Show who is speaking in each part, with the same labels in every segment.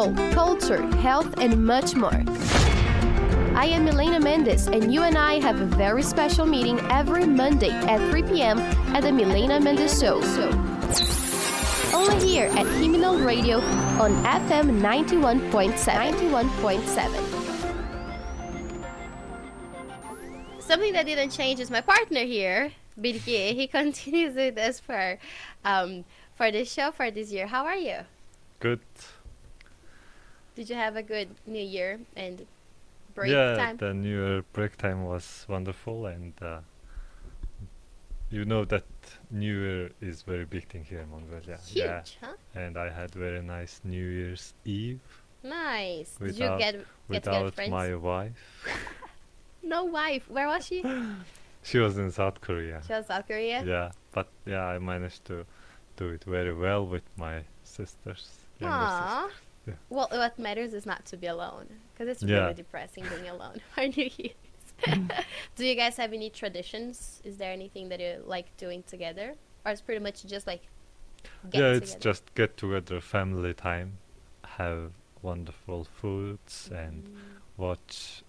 Speaker 1: travel, culture, health, and much more. I am Milena Mendes, and you and I have a very special meeting every Monday at 3 p.m. at the Milena Mendes Show. Only here at Khemnel Radio on FM 91.7. 91.7. Something that didn't change is my partner here, Birgit. He continues with us for, um, for the show for this year. How are you?
Speaker 2: Good.
Speaker 1: Did you have a good New Year and break
Speaker 2: yeah,
Speaker 1: time?
Speaker 2: the New Year break time was wonderful, and uh, you know that New Year is very big thing here in Mongolia.
Speaker 1: Huge,
Speaker 2: Yeah,
Speaker 1: huh?
Speaker 2: and I had very nice New Year's Eve
Speaker 1: Nice. Did you get get
Speaker 2: without
Speaker 1: friends?
Speaker 2: my wife.
Speaker 1: No wife. Where was she?
Speaker 2: She was in South Korea.
Speaker 1: She was South Korea.
Speaker 2: Yeah, but yeah, I managed to do it very well with my sisters.
Speaker 1: Aww.
Speaker 2: sisters. Yeah.
Speaker 1: Well, what matters is not to be alone, because it's
Speaker 2: Yeah.
Speaker 1: really depressing being alone for New Year's. Do you guys have any traditions? Is there anything that you like doing together, or it's pretty much just like get
Speaker 2: yeah, it's
Speaker 1: together?
Speaker 2: just get together, family time, have wonderful foods, and
Speaker 1: Mm.
Speaker 2: watch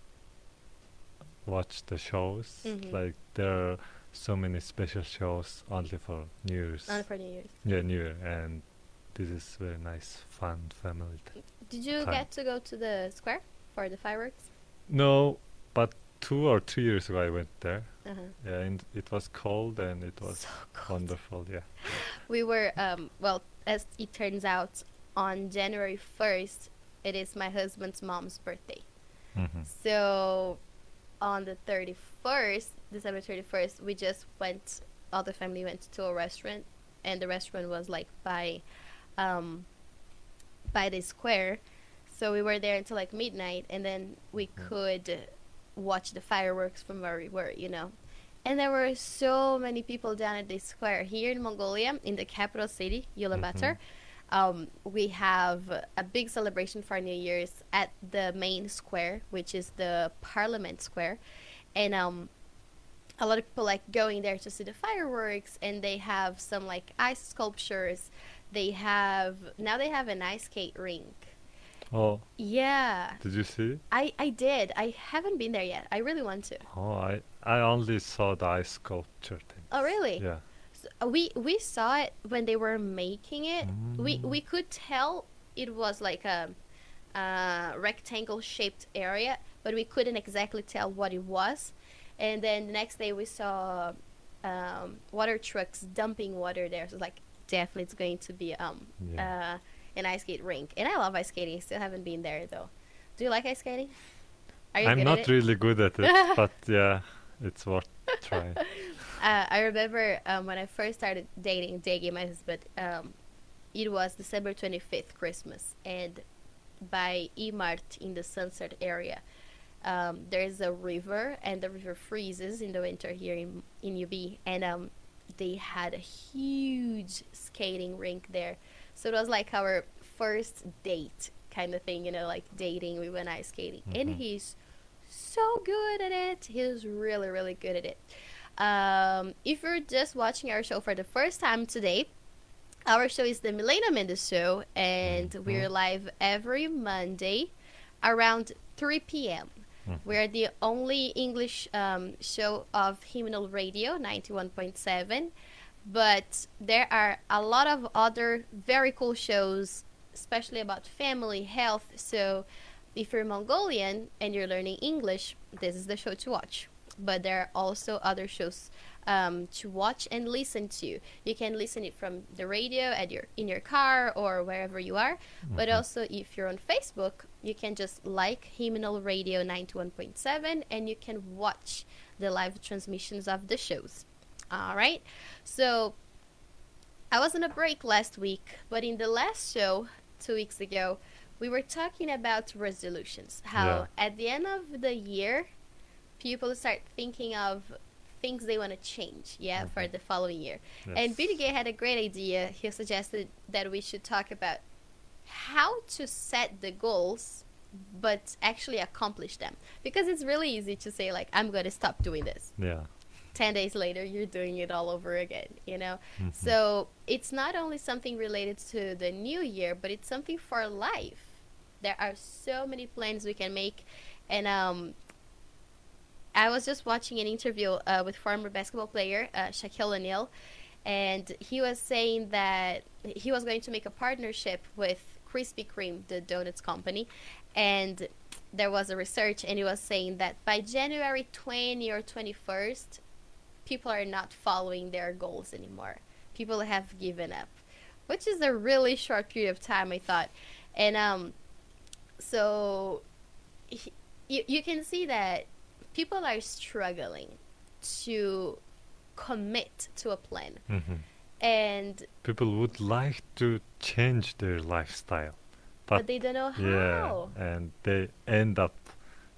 Speaker 2: watch the shows.
Speaker 1: Mhm.
Speaker 2: Like there are so many special shows only for New Year's.
Speaker 1: Only for New Year's.
Speaker 2: yeah, New Year, and this is very nice, fun family.
Speaker 1: Did you
Speaker 2: Time.
Speaker 1: get to go to the square for the fireworks?
Speaker 2: No, but two or three years ago I went there.
Speaker 1: Uh-huh.
Speaker 2: Yeah, and it was cold and it was
Speaker 1: So
Speaker 2: wonderful. Yeah.
Speaker 1: We were, um, well, as it turns out, on January 1st, it is my husband's mom's birthday.
Speaker 2: hmm
Speaker 1: So on the 31st, December 31st, we just went, all the family went to a restaurant, and the restaurant was like by, um, by the square. So we were there until like midnight, and then we could watch the fireworks from where we were, you know. And there were so many people down at the square here in Mongolia, in the capital city, Ulaanbaatar. Um, we have a big celebration for New Year's at the main square, which is the Parliament Square, and um, a lot of people like going there to see the fireworks, and they have some like ice sculptures. They have now they have an ice skate rink.
Speaker 2: Oh,
Speaker 1: Yeah,
Speaker 2: did you see?
Speaker 1: I I did. I haven't been there yet. I really want to.
Speaker 2: Oh, I I only saw the ice sculpture thing.
Speaker 1: Oh really?
Speaker 2: Yeah.
Speaker 1: S- uh, we we saw it when they were making it. We
Speaker 2: Mm.
Speaker 1: we could tell it was like a, uh rectangle shaped area, but we couldn't exactly tell what it was. And then the next day we saw um, water trucks dumping water there. So it's like definitely it's going to be um
Speaker 2: Yeah.
Speaker 1: uh, an ice skate rink. And I love ice skating. Still haven't been there though. Do you like ice skating? Are you
Speaker 2: I'm not really good at it, but yeah, it's worth trying.
Speaker 1: Uh, I remember um, when I first started dating Daggy, my husband, um, it was December 25th, Christmas, and by E-Mart in the Sunset area, um, there's a river, and the river freezes in the winter here in, in UB, and um, they had a huge skating rink there. So it was like our first date kind of thing, you know, like dating, we went ice skating. And
Speaker 2: Mhm.
Speaker 1: he's so good at it. He's really, really good at it. Um, if you're just watching our show for the first time today, our show is the Milena Mendes Show, and
Speaker 2: Mhm.
Speaker 1: we're live every Monday around 3 p.m.
Speaker 2: Mhm.
Speaker 1: We're the only English um, show of Khemnel Radio 91.7, but there are a lot of other very cool shows, especially about family, health. So if you're Mongolian and you're learning English, this is the show to watch. But there are also other shows um, to watch and listen to. You can listen it from the radio at your in your car or wherever you are. But also, if you're on Facebook, you can just like Khemnel Radio 91.7 and you can watch the live transmissions of the shows. All right. So I was on a break last week, but in the last show two weeks ago, we were talking about resolutions. How
Speaker 2: Yeah.
Speaker 1: at the end of the year, people start thinking of things they want to change, yeah, for
Speaker 2: Mhm.
Speaker 1: the following year. And
Speaker 2: Yes.
Speaker 1: Billy Gay had a great idea. He suggested that we should talk about how to set the goals, but actually accomplish them. Because it's really easy to say, like, I'm going to stop doing this.
Speaker 2: Yeah.
Speaker 1: 10 days later, you're doing it all over again, you know?
Speaker 2: Mhm.
Speaker 1: So it's not only something related to the new year, but it's something for life. there are so many plans we can make, and um, I was just watching an interview uh, with former basketball player uh, Shaquille O'Neal, and he was saying that he was going to make a partnership with Krispy Kreme, the donuts company, and there was a research, and he was saying that by January 20 or 21st, people are not following their goals anymore. People have given up, which is a really short period of time, I thought, and um, so he, you you can see that people are struggling to commit to a plan.
Speaker 2: hmm
Speaker 1: And
Speaker 2: People would like to change their lifestyle,
Speaker 1: but,
Speaker 2: but
Speaker 1: they don't know how.
Speaker 2: yeah, and they end up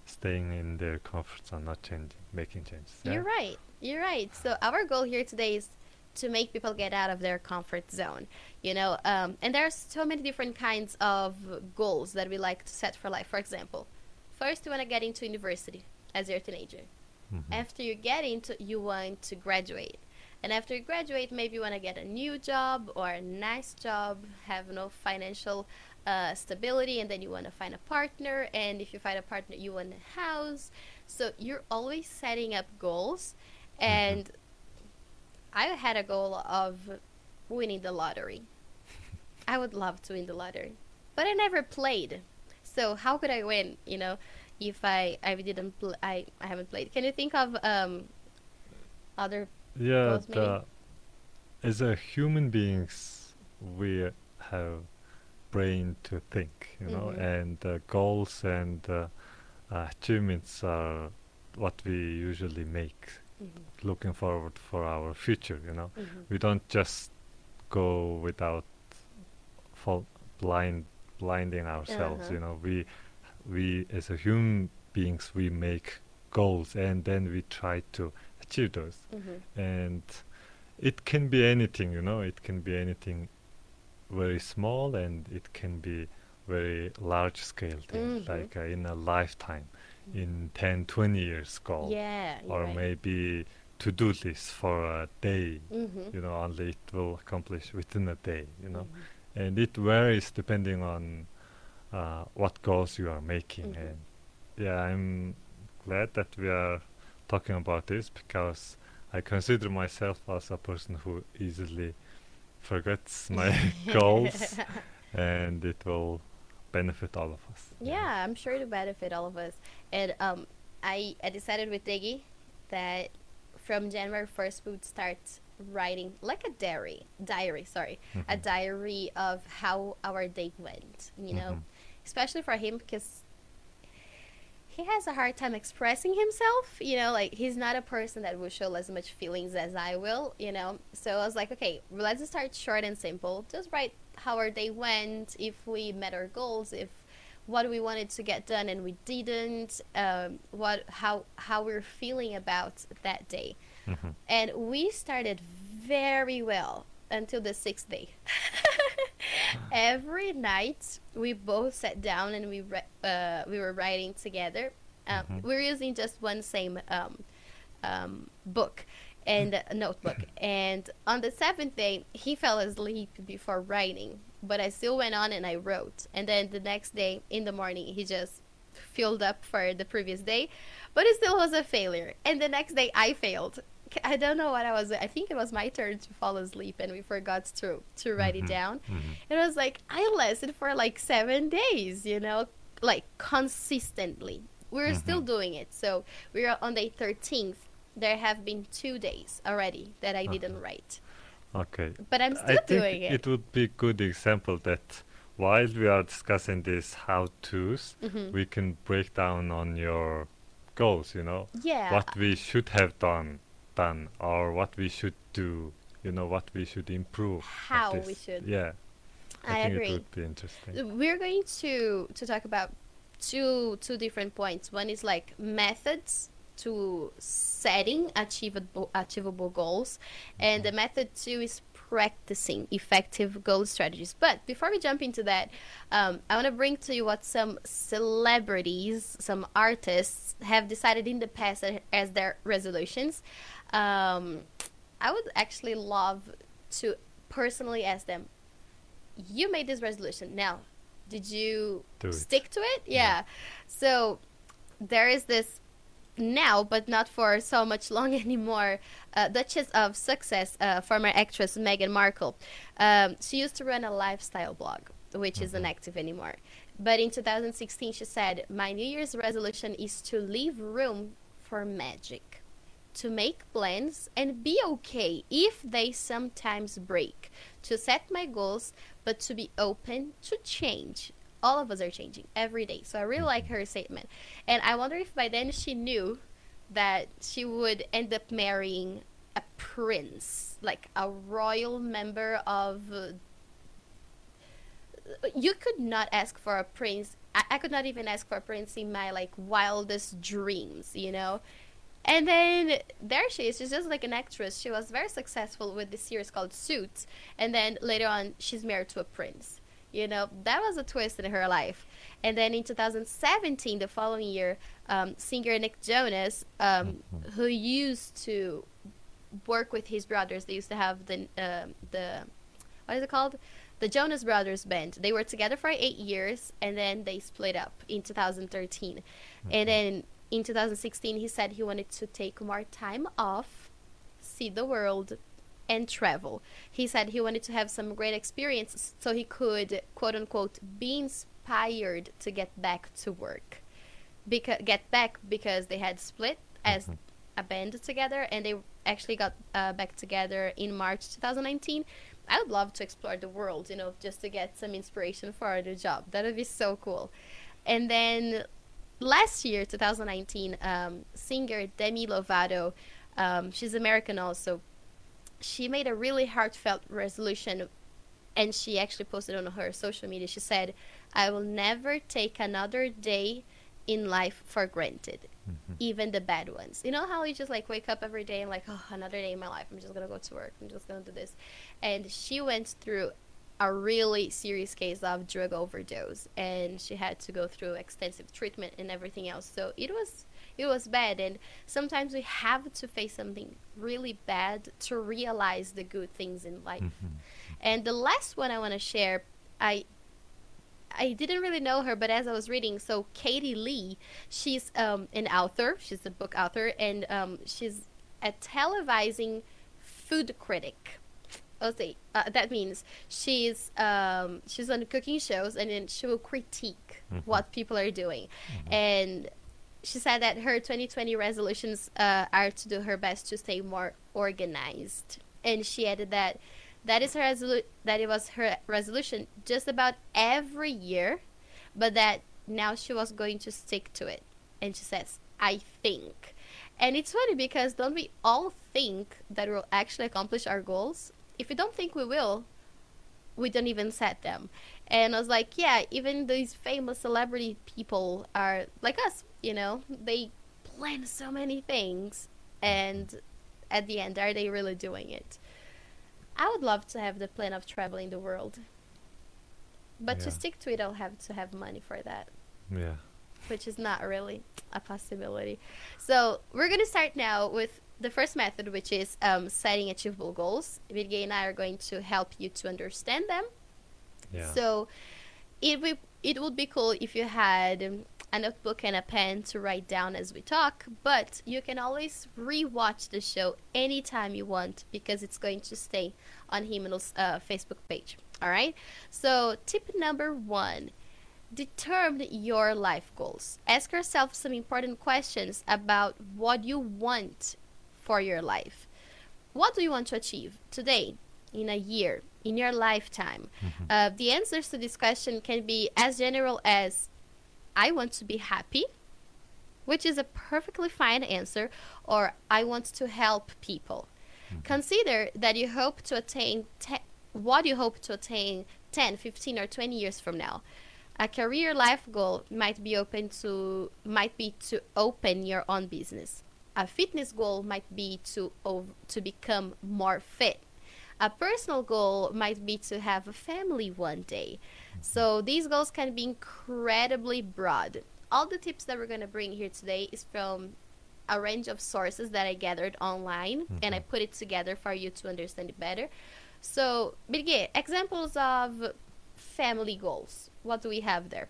Speaker 2: staying in their comfort zone, not changing, making changes. yeah?
Speaker 1: You're right. You're right. So our goal here today is to make people get out of their comfort zone. You know, um, and there are so many different kinds of goals that we like to set for life. For example, first you want to get into university as your teenager.
Speaker 2: Mhm.
Speaker 1: After you get into, you want to graduate. And after you graduate, maybe you want to get a new job or a nice job, have no financial uh, stability, and then you want to find a partner. And if you find a partner, you want a house. So you're always setting up goals. And I had a goal of winning the lottery. I would love to win the lottery, but I never played. So how could I win? You know, if I I didn't pl- I I haven't played. Can you think of um other
Speaker 2: Yeah, the, as a human beings, we have brain to think, you know,
Speaker 1: Mhm.
Speaker 2: and uh, goals and uh, achievements are what we usually make,
Speaker 1: Mhm,
Speaker 2: looking forward for our future, you know.
Speaker 1: mhm,
Speaker 2: We don't just go without fall blind blinding ourselves,
Speaker 1: Uh-huh.
Speaker 2: you know. We we as a human beings we make goals and then we try to achieve those
Speaker 1: mhm,
Speaker 2: and it can be anything you know it can be anything very small and it can be very large scale thing
Speaker 1: Mhm.
Speaker 2: like uh, in a lifetime in 10 20 years goal
Speaker 1: Yeah.
Speaker 2: or
Speaker 1: right.
Speaker 2: maybe to do this for a day
Speaker 1: Mhm,
Speaker 2: you know only it will accomplish within a day you know
Speaker 1: mhm,
Speaker 2: and it varies depending on uh, what goals you are making
Speaker 1: Mhm.
Speaker 2: and yeah i'm glad that we are talking about this because i consider myself as a person who easily forgets my goals and it will benefit all of us
Speaker 1: Yeah, I'm sure it'll benefit all of us. And um, I, I decided with Diggy that from January 1st we would start writing like a diary, diary, sorry, a
Speaker 2: Mhm.
Speaker 1: diary of how our day went. You know,
Speaker 2: Mhm.
Speaker 1: Especially for him because he has a hard time expressing himself. You know, like he's not a person that will show as much feelings as I will. You know, so I was like, okay, let's start short and simple. Just write how our day went, if we met our goals, if what we wanted to get done and we didn't, um, what how how we're feeling about that day,
Speaker 2: Mhm.
Speaker 1: and we started very well until the sixth day. Every night we both sat down and we re- uh, we were writing together. Um,
Speaker 2: Mhm.
Speaker 1: We were using just one same um, um, book and a notebook. And on the seventh day, he fell asleep before writing, but I still went on and I wrote. And then the next day in the morning, he just filled up for the previous day, but it still was a failure. And the next day, I failed. I don't know what I was. I think it was my turn to fall asleep, and we forgot to to write it
Speaker 2: Mhm.
Speaker 1: down.
Speaker 2: Mhm.
Speaker 1: It was like I lasted for like seven days, you know, like consistently. We're still
Speaker 2: Mhm.
Speaker 1: doing it. So we are on day 13th. There have been two days already that I didn't write.
Speaker 2: okay
Speaker 1: But I'm
Speaker 2: I
Speaker 1: still
Speaker 2: think
Speaker 1: doing it.
Speaker 2: it would be a good example that while we are discussing these how-tos,
Speaker 1: Mhm.
Speaker 2: we can break down on your goals, you know,
Speaker 1: yeah.
Speaker 2: what we should have done, done, or what we should do, you know, what we should improve.
Speaker 1: How we should.
Speaker 2: Yeah, I,
Speaker 1: I
Speaker 2: think
Speaker 1: agree.
Speaker 2: it would be interesting.
Speaker 1: We're going to to talk about two two different points. One is like methods to setting achievable achievable goals, and mm-hmm. the method two is practicing effective goal strategies. But before we jump into that, um, I want to bring to you what some celebrities, some artists have decided in the past as their resolutions. Um, I would actually love to personally ask them, you made this resolution. Now, did you stick to it?
Speaker 2: Yeah.
Speaker 1: Yeah. So there is this now, but not for so much long anymore. Uh, Duchess of Sussex, uh, former actress Meghan Markle. Um, she used to run a lifestyle blog, which is inactive anymore. But in 2016, she said, My New Year's resolution is to leave room for magic, to make plans and be okay if they sometimes break, to set my goals, but to be open to change. All of us are changing every day. So I really like her statement. And I wonder if by then she knew that she would end up marrying a prince, like a royal member of. Uh, you could not ask for a prince. I, I could not even ask for a prince in my like wildest dreams, you know. And then there she is. She's just like an actress. She was very successful with this series called Suits. And then later on, she's married to a prince. You know, that was a twist in her life. And then in 2017, the following year, um, singer Nick Jonas, um, who used to work with his brothers, they used to have the um the what is it called? The Jonas Brothers band. They were together for eight years, and then they split up in 2013. And then in 2016, he said he wanted to take more time off, see the world, and travel. He said he wanted to have some great experiences so he could, quote unquote, be inspired to get back to work. Because get back because they had split as a band together, and they actually got uh, back together in March 2019. I would love to explore the world, you know, just to get some inspiration for the job. That would be so cool. And then last year, 2019, um, singer Demi Lovato, um, she's American also. She made a really heartfelt resolution, and she actually posted on her social media. She said, "I will never take another day in life for granted." Mm-hmm. even the bad ones. You know how you just like wake up every day and like, oh, another day in my life. I'm just gonna go to work. I'm just gonna do this. And she went through a really serious case of drug overdose, and she had to go through extensive treatment and everything else. So it was it was bad. And sometimes we have to face something really bad to realize the good things in life. And the last one I want to share, I I didn't really know her, but as I was reading, so Katie Lee, she's um, an author. She's a book author, and um, she's a televising food critic. Okay, uh, that means she's um, she's on cooking shows, and then she will critique what people are doing. And she said that her 2020 resolutions uh, are to do her best to stay more organized, and she added that that is her resolu- that it was her resolution just about every year, but that now she was going to stick to it. And she says, "I think," and it's funny because don't we all think that we'll actually accomplish our goals? If we don't think we will, we don't even set them. And I was like, yeah, even these famous celebrity people are like us, you know, they plan so many things, and at the end, are they really doing it? I would love to have the plan of traveling the world. But to stick to it, I'll have to have money for that,
Speaker 2: Yeah.
Speaker 1: which is not really a possibility. So we're going to start now with the first method, which is um, setting achievable goals. Virgay and I are going to help you to understand them.
Speaker 2: Yeah.
Speaker 1: So it would it would be cool if you had um, a notebook and a pen to write down as we talk, but you can always rewatch the show anytime you want because it's going to stay on Khemnel's uh, Facebook page. All right. So tip number one. Determine your life goals. Ask yourself some important questions about what you want for your life. What do you want to achieve today, in a year, in your lifetime? Uh, the answers to this question can be as general as I want to be happy, which is a perfectly fine answer, or I want to help people. Mm-hmm. Consider that you hope to attain te- what you hope to attain 10, 15, or 20 years from now. A career life goal might be open to might be to open your own business. A fitness goal might be to ov- to become more fit. A personal goal might be to have a family one day. So these goals can be incredibly broad. All the tips that we're going to bring here today is from a range of sources that I gathered online and I put it together for you to understand it better. So, Birgit, examples of family goals. What do we have there?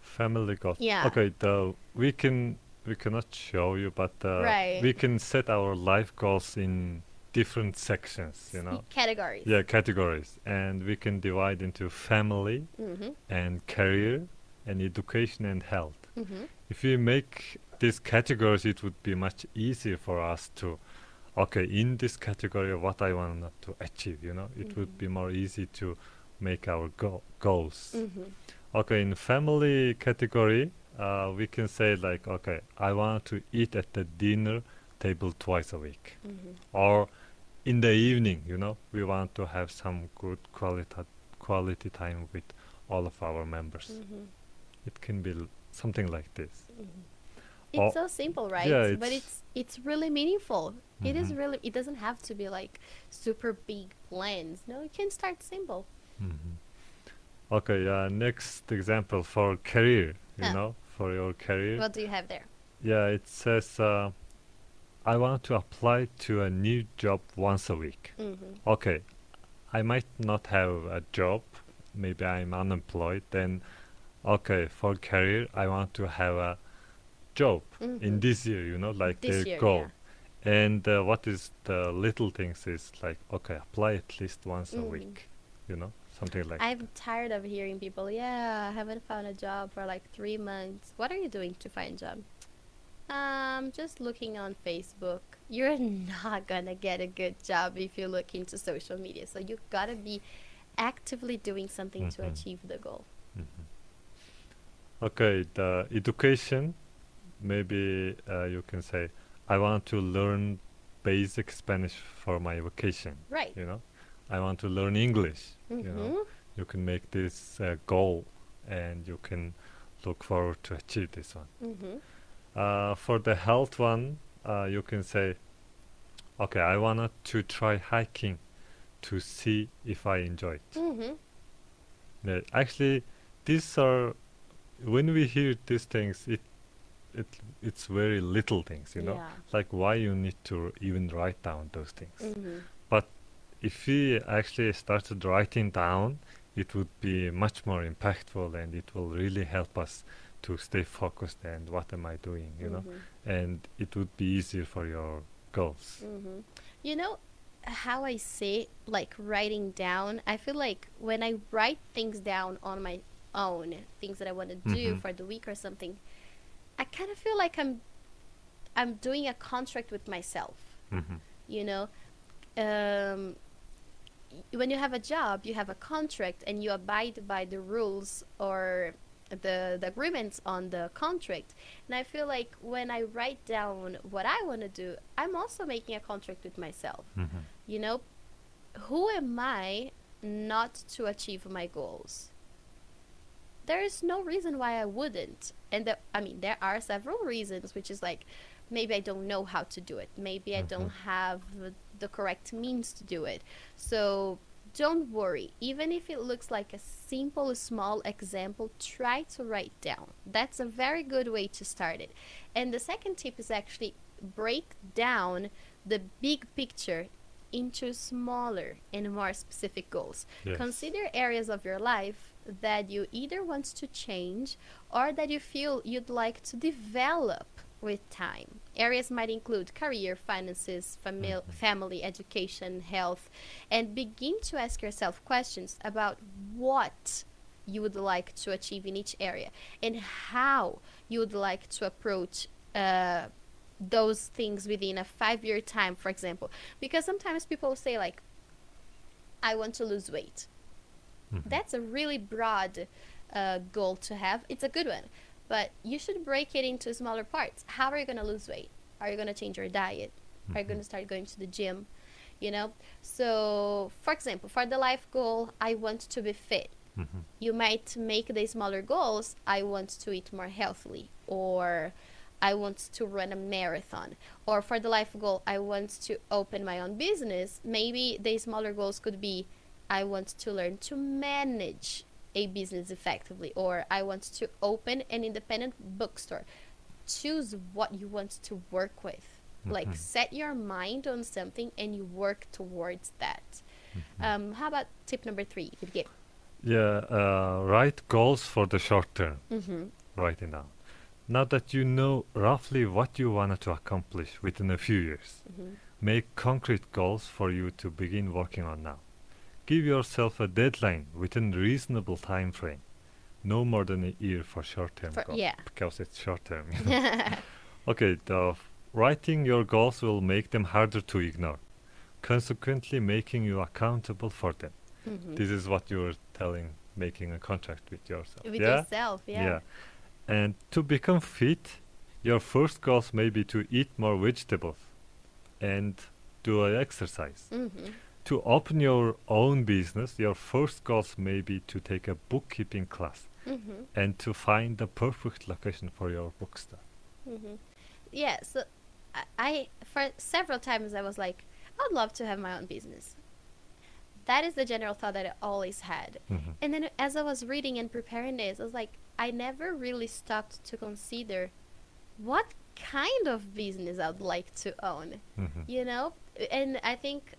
Speaker 2: Family goals.
Speaker 1: Yeah.
Speaker 2: Okay. The we can we cannot show you, but uh,
Speaker 1: Right.
Speaker 2: we can set our life goals in different sections. You know.
Speaker 1: Categories.
Speaker 2: Yeah, categories, and we can divide into family
Speaker 1: Mm-hmm.
Speaker 2: and career and education and health.
Speaker 1: Mm-hmm.
Speaker 2: If we make these categories, it would be much easier for us to, okay, in this category, what I want to achieve. You know, it would
Speaker 1: Mhm.
Speaker 2: be more easy to make our go- goals.
Speaker 1: Mm-hmm.
Speaker 2: Okay, in family category, uh, we can say like, okay, I want to eat at the dinner table twice a week,
Speaker 1: Mm-hmm.
Speaker 2: or in the evening. You know, we want to have some good quality quality time with all of our members.
Speaker 1: Mm-hmm.
Speaker 2: It can be l- something like this.
Speaker 1: It's
Speaker 2: Or-
Speaker 1: so simple, right?
Speaker 2: yeah,
Speaker 1: but
Speaker 2: it's-
Speaker 1: it's it's really meaningful. It is
Speaker 2: Mhm.
Speaker 1: really. It doesn't have to be like super big plans. No, you can start simple.
Speaker 2: hmm Okay, uh, next example for career. You
Speaker 1: Huh.
Speaker 2: know, for your career.
Speaker 1: What do you have there?
Speaker 2: Yeah, it says, uh, I want to apply to a new job once a week.
Speaker 1: Mm-hmm.
Speaker 2: Okay, I might not have a job. Maybe I'm unemployed. Then, okay, for career, I want to have a job in
Speaker 1: Mhm.
Speaker 2: this year. You know, like
Speaker 1: This
Speaker 2: their
Speaker 1: year,
Speaker 2: goal. And uh, what is the little things is like, okay, apply at least once a
Speaker 1: Mhm.
Speaker 2: week. You know, something like.
Speaker 1: I'm tired of hearing people. Yeah, I haven't found a job for like three months. What are you doing to find a job? Um, just looking on Facebook. You're not gonna get a good job if you look into social media. So you gotta be actively doing something to
Speaker 2: Mhm.
Speaker 1: achieve the goal.
Speaker 2: Okay, the education, maybe uh, you can say, I want to learn basic Spanish for my vacation.
Speaker 1: Right.
Speaker 2: You know, I want to learn English. You know,
Speaker 1: Mm-hmm.
Speaker 2: you can make this uh, goal, and you can look forward to achieve this one. Uh, for the health one, uh, you can say, okay, I wanted to try hiking to see if I enjoy it.
Speaker 1: Mm-hmm.
Speaker 2: Yeah, actually, these are when we hear these things, it it it's very little things, you know.
Speaker 1: Yeah.
Speaker 2: Like why you need to even write down those things.
Speaker 1: Mm-hmm.
Speaker 2: If we actually started writing down, it would be much more impactful, and it will really help us to stay focused and what am I doing, you know.
Speaker 1: Mm-hmm.
Speaker 2: And it would be easier for your goals.
Speaker 1: Mm-hmm. You know how I say like writing down. I feel like when I write things down on my own, things that I want to do
Speaker 2: Mhm.
Speaker 1: for the week or something, I kind of feel like I'm I'm doing a contract with myself.
Speaker 2: Mm-hmm.
Speaker 1: You know, um, when you have a job, you have a contract and you abide by the rules or the, the agreements on the contract. And I feel like when I write down what I want to do, I'm also making a contract with myself.
Speaker 2: Mm-hmm.
Speaker 1: You know, who am I not to achieve my goals? There is no reason why I wouldn't. And the, I mean, there are several reasons, which is like maybe I don't know how to do it. Maybe I don't have the- the correct means to do it. So don't worry. Even if it looks like a simple, small example, try to write down. That's a very good way to start it. And the second tip is actually break down the big picture into smaller and more specific goals.
Speaker 2: Yes.
Speaker 1: Consider areas of your life that you either want to change or that you feel you'd like to develop with time. Areas might include career, finances, famil-
Speaker 2: Mhm.
Speaker 1: family, education, health, and begin to ask yourself questions about what you would like to achieve in each area and how you would like to approach uh, those things within a five year time, for example. Because sometimes people say, like, I want to lose weight.
Speaker 2: Mhm.
Speaker 1: That's a really broad uh, goal to have. It's a good one, but you should break it into smaller parts. How are you going to lose weight? Are you going to change your diet? Are you going to start going to the gym? You know? So, for example, for the life goal, I want to be fit.
Speaker 2: Mhm.
Speaker 1: You might make the smaller goals. I want to eat more healthily, or I want to run a marathon. Or for the life goal, I want to open my own business. Maybe the smaller goals could be I want to learn to manage a business effectively, or I want to open an independent bookstore. Choose what you want to work with. Like,
Speaker 2: Mhm.
Speaker 1: set your mind on something and you work towards that.
Speaker 2: Mhm.
Speaker 1: Um, how about tip number three?
Speaker 2: Yeah, uh, write goals for the short term.
Speaker 1: Mm-hmm.
Speaker 2: Write it down. Now that you know roughly what you wanted to accomplish within a few years,
Speaker 1: Mm-hmm.
Speaker 2: make concrete goals for you to begin working on now. Give yourself a deadline within reasonable time frame. No more than a year for short-term goals
Speaker 1: yeah.
Speaker 2: because it's short-term. okay, the writing your goals will make them harder to ignore, consequently making you accountable for them.
Speaker 1: Mm-hmm.
Speaker 2: This is what you were telling, making a contract with yourself.
Speaker 1: With
Speaker 2: yeah?
Speaker 1: yourself, yeah. Yeah.
Speaker 2: And to become fit, your first goals may be to eat more vegetables and do a exercise.
Speaker 1: Mm-hmm.
Speaker 2: To open your own business, your first goals may be to take a bookkeeping class
Speaker 1: Mm-hmm.
Speaker 2: and to find the perfect location for your bookstore.
Speaker 1: Mm-hmm. Yeah, so I, I, for several times, I was like, I'd love to have my own business. That is the general thought that I always had.
Speaker 2: Mhm.
Speaker 1: And then as I was reading and preparing this, I was like, I never really stopped to consider what kind of business I'd like to own.
Speaker 2: Mhm.
Speaker 1: You know? And I think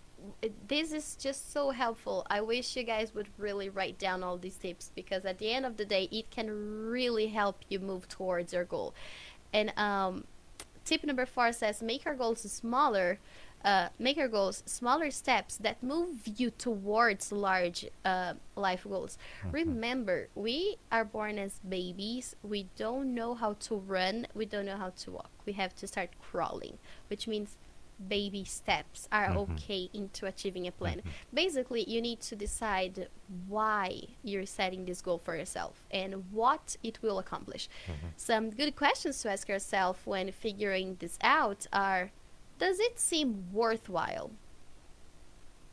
Speaker 1: this is just so helpful. I wish you guys would really write down all these tips because at the end of the day, it can really help you move towards your goal. And um, tip number four says make your goals smaller. Uh, make your goals smaller steps that move you towards large uh, life goals. Remember, we are born as babies. We don't know how to run. We don't know how to walk. We have to start crawling, which means baby steps are
Speaker 2: Mhm.
Speaker 1: okay into achieving a plan.
Speaker 2: Mhm.
Speaker 1: Basically, you need to decide why you're setting this goal for yourself and what it will accomplish.
Speaker 2: Mhm.
Speaker 1: Some good questions to ask yourself when figuring this out are Does it seem worthwhile?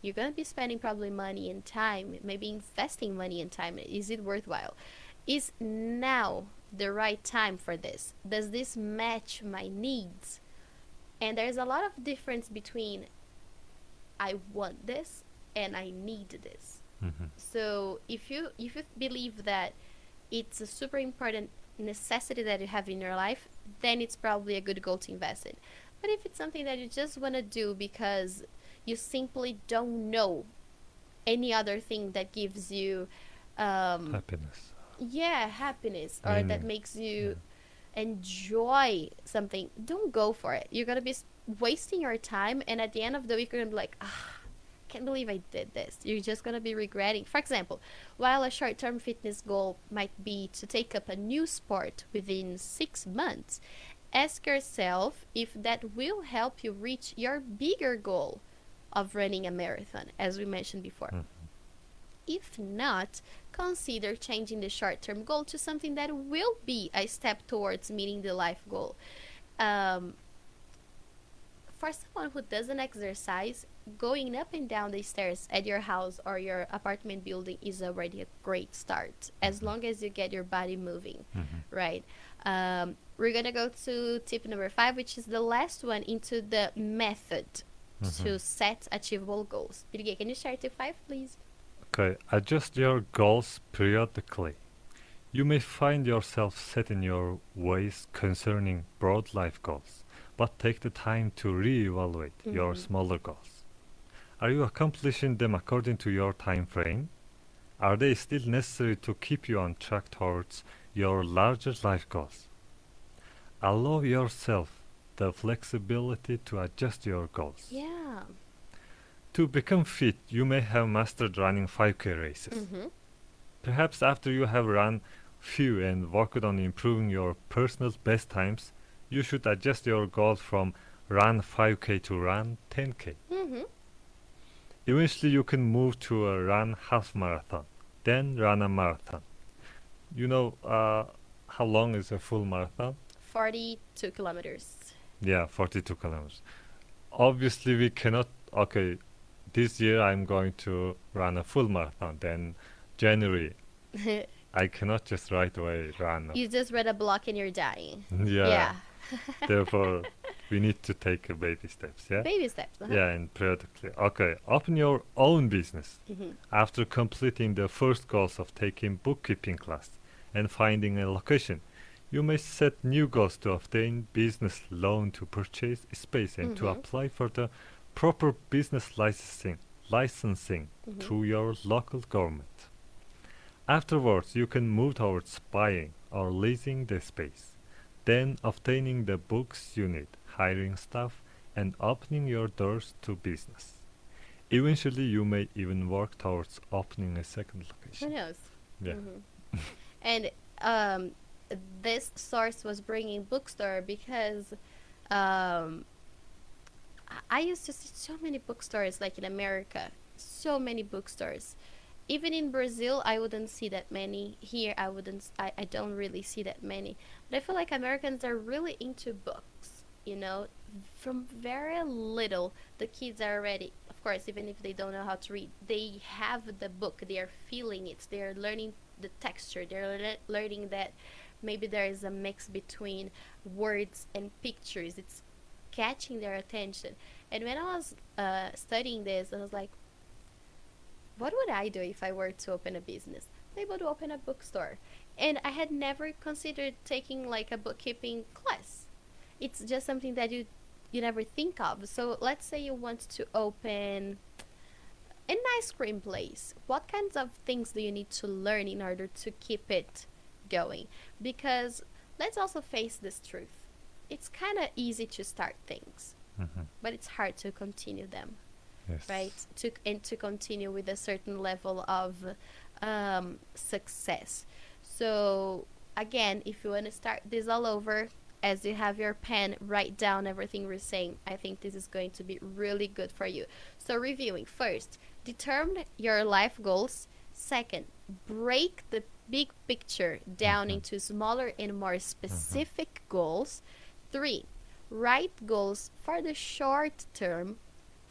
Speaker 1: You're going to be spending probably money and time, maybe investing money and time. Is it worthwhile? Is now the right time for this? Does this match my needs? And there's a lot of difference between I want this and I need this.
Speaker 2: Mhm.
Speaker 1: So if you if you believe that it's a super important necessity that you have in your life, then it's probably a good goal to invest in. But if it's something that you just want to do because you simply don't know any other thing that gives you um,
Speaker 2: Happiness.
Speaker 1: yeah happiness or that makes you enjoy something don't go for it. You're gonna be wasting your time and at the end of the week you're gonna be like ah can't believe i did this. You're just gonna be regretting. For example while a short-term fitness goal might be to take up a new sport within six months ask yourself if that will help you reach your bigger goal of running a marathon as we mentioned before.
Speaker 2: Mhm.
Speaker 1: if not, consider changing the short term goal to something that will be a step towards meeting the life goal. Um, for someone who doesn't exercise, going up and down the stairs at your house or your apartment building is already a great start, as long as you get your body moving,
Speaker 2: Mhm.
Speaker 1: right? Um, we're gonna go to tip number five, which is the last one into the method to
Speaker 2: Mhm.
Speaker 1: set achievable goals. Can you share tip five, please?
Speaker 2: Okay, adjust your goals periodically. You may find yourself set in your ways concerning broad life goals, but take the time to re-evaluate your
Speaker 1: Mhm.
Speaker 2: smaller goals. Are you accomplishing them according to your time frame? Are they still necessary to keep you on track towards your larger life goals? Allow yourself the flexibility to adjust your goals.
Speaker 1: Yeah.
Speaker 2: To become fit, you may have mastered running 5k races.
Speaker 1: Mm-hmm.
Speaker 2: Perhaps after you have run few and worked on improving your personal best times, you should adjust your goal from run 5k to run 10k.
Speaker 1: Mm-hmm.
Speaker 2: Eventually, you can move to a run half marathon, then run a marathon. You know uh, how long is a full marathon?
Speaker 1: 42 kilometers.
Speaker 2: Yeah, 42 kilometers. Obviously, we cannot. Okay, this year I'm going to run a full marathon. Then January, I cannot just right away run.
Speaker 1: you just read a block and you're dying.
Speaker 2: yeah. Therefore, we need to take a baby steps. Yeah.
Speaker 1: Baby steps. Uh-huh.
Speaker 2: Yeah, and periodically. Okay, open your own business.
Speaker 1: hmm
Speaker 2: After completing the first goals of taking bookkeeping class and finding a location, you may set new goals to obtain business loan to purchase space and to
Speaker 1: Mhm.
Speaker 2: apply for the proper business licensing licensing
Speaker 1: Mhm.
Speaker 2: through your local government. Afterwards, you can move towards buying or leasing the space, then obtaining the books you need, hiring staff, and opening your doors to business. Eventually, you may even work towards opening a second location.
Speaker 1: Who knows?
Speaker 2: Yeah.
Speaker 1: Mhm. and um, this source was bringing bookstore because um, I- used to see so many bookstores like in America, so many bookstores. Even in Brazil, I wouldn't see that many. Here, I wouldn't. I, I don't really see that many. But I feel like Americans are really into books. You know, from very little, the kids are already. Of course, even if they don't know how to read, they have the book. They are feeling it. They are learning the texture. They're le- learning that maybe there is a mix between words and pictures. It's catching their attention. And when I was uh, studying this, I was like, what would I do if I were to open a business? I would open a bookstore. And I had never considered taking like a bookkeeping class. It's just something that you you never think of. So let's say you want to open an ice cream place. What kinds of things do you need to learn in order to keep it going? Because let's also face this truth. It's kind of easy to start things,
Speaker 2: Mhm.
Speaker 1: but it's hard to continue them
Speaker 2: Yes.
Speaker 1: right? To and to continue with a certain level of um, success. So again if you want to start this all over as you have your pen write down everything we're saying i think this is going to be really good for you. So reviewing. First determine your life goals. Second break the big picture down
Speaker 2: Mhm.
Speaker 1: into smaller and more specific goals three write goals for the short term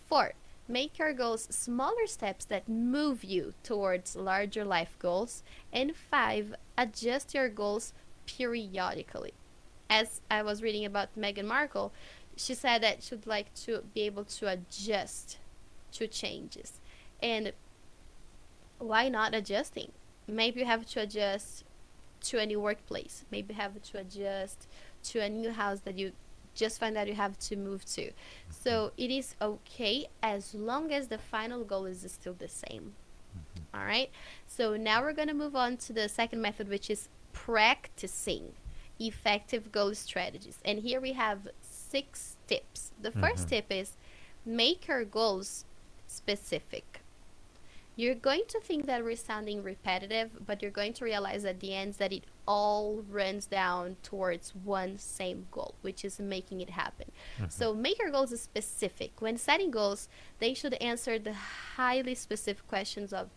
Speaker 1: Four, make your goals smaller steps that move you towards larger life goals. And five, adjust your goals periodically. As I was reading about Meghan Markle, she said that she'd like to be able to adjust to changes. And why not adjusting? Maybe you have to adjust to a new workplace. Maybe you have to adjust to a new house that you just find out you have to move to. So it is okay as long as the final goal is still the same. All right. So now we're going to move on to the second method, which is practicing effective goal strategies. And here we have six tips. The first
Speaker 2: Mhm.
Speaker 1: tip is make your goals specific. You're going to think that we're sounding repetitive, but you're going to realize at the end that it all runs down towards one same goal, which is making it happen. So make your goals specific. When setting goals, they should answer the highly specific questions of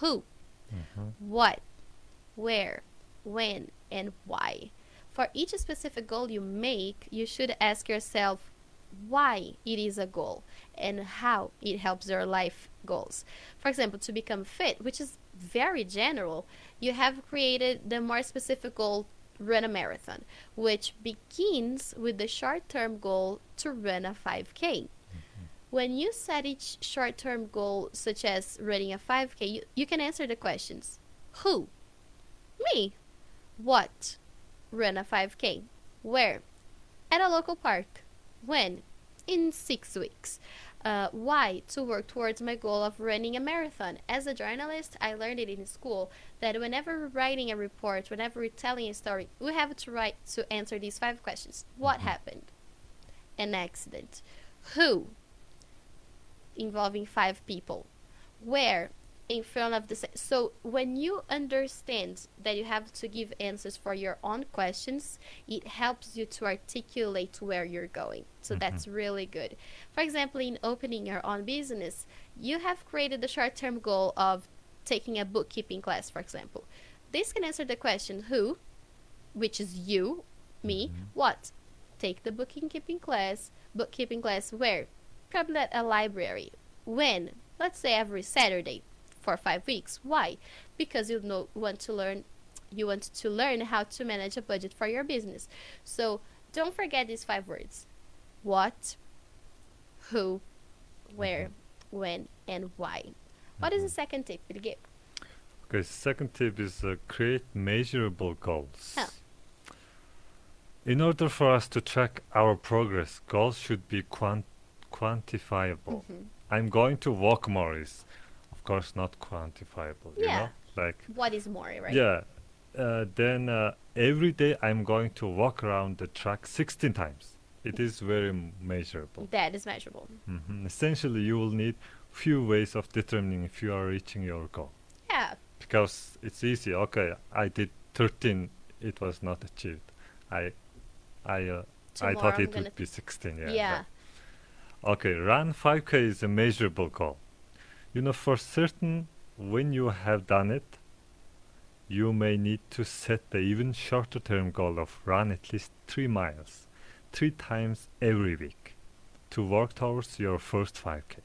Speaker 1: who,
Speaker 2: Mhm.
Speaker 1: what, where, when, and why. For each specific goal you make, you should ask yourself why it is a goal and how it helps your life goals. For example, to become fit, which is very general, you have created the more specific goal run a marathon, which begins with the short term goal to run a 5K. When you set each short term goal, such as running a 5K, you, you can answer the questions Who? Me. What? Run a 5K. Where? At a local park. When? In six weeks. Uh, why? To work towards my goal of running a marathon. As a journalist, I learned it in school that whenever we're writing a report, whenever we're telling a story, we have to write to answer these five questions. What
Speaker 2: Mhm.
Speaker 1: happened? An accident. Who? Involving five people. Where? In front of the. sa- So when you understand that you have to give answers for your own questions, it helps you to articulate where you're going. So
Speaker 2: Mhm.
Speaker 1: that's really good. For example, in opening your own business, you have created the short term goal of taking a bookkeeping class, for example. This can answer the question who, which is you, me,
Speaker 2: Mhm.
Speaker 1: what? Take the bookkeeping class. Bookkeeping class where? Probably at a library. When? Let's say every Saturday for five weeks. Why? Because you know want to learn you want to learn how to manage a budget for your business. So don't forget these five words. What, who, where, when, and why. What is the second tip, Birgit?
Speaker 2: Okay, second tip is uh, create measurable goals.
Speaker 1: Huh.
Speaker 2: In order for us to track our progress, goals should be quant- quantifiable.
Speaker 1: Mhm.
Speaker 2: I'm going to walk more is, of course, not quantifiable. You
Speaker 1: Yeah,
Speaker 2: know? Like
Speaker 1: What is more, right?
Speaker 2: yeah. Uh, then uh, every day I'm going to walk around the track 16 times. It is very measurable.
Speaker 1: That is measurable.
Speaker 2: hmm Essentially, you will need few ways of determining if you are reaching your goal.
Speaker 1: Yeah.
Speaker 2: Because it's easy. Okay, I did 13. It was not achieved. I, I, uh, I thought
Speaker 1: I'm
Speaker 2: it would be 16. Yeah.
Speaker 1: Yeah.
Speaker 2: Okay, run 5k is a measurable goal. You know, for certain, when you have done it, you may need to set the even shorter term goal of run at least 3 miles, 3 times every week, to work towards your first 5k.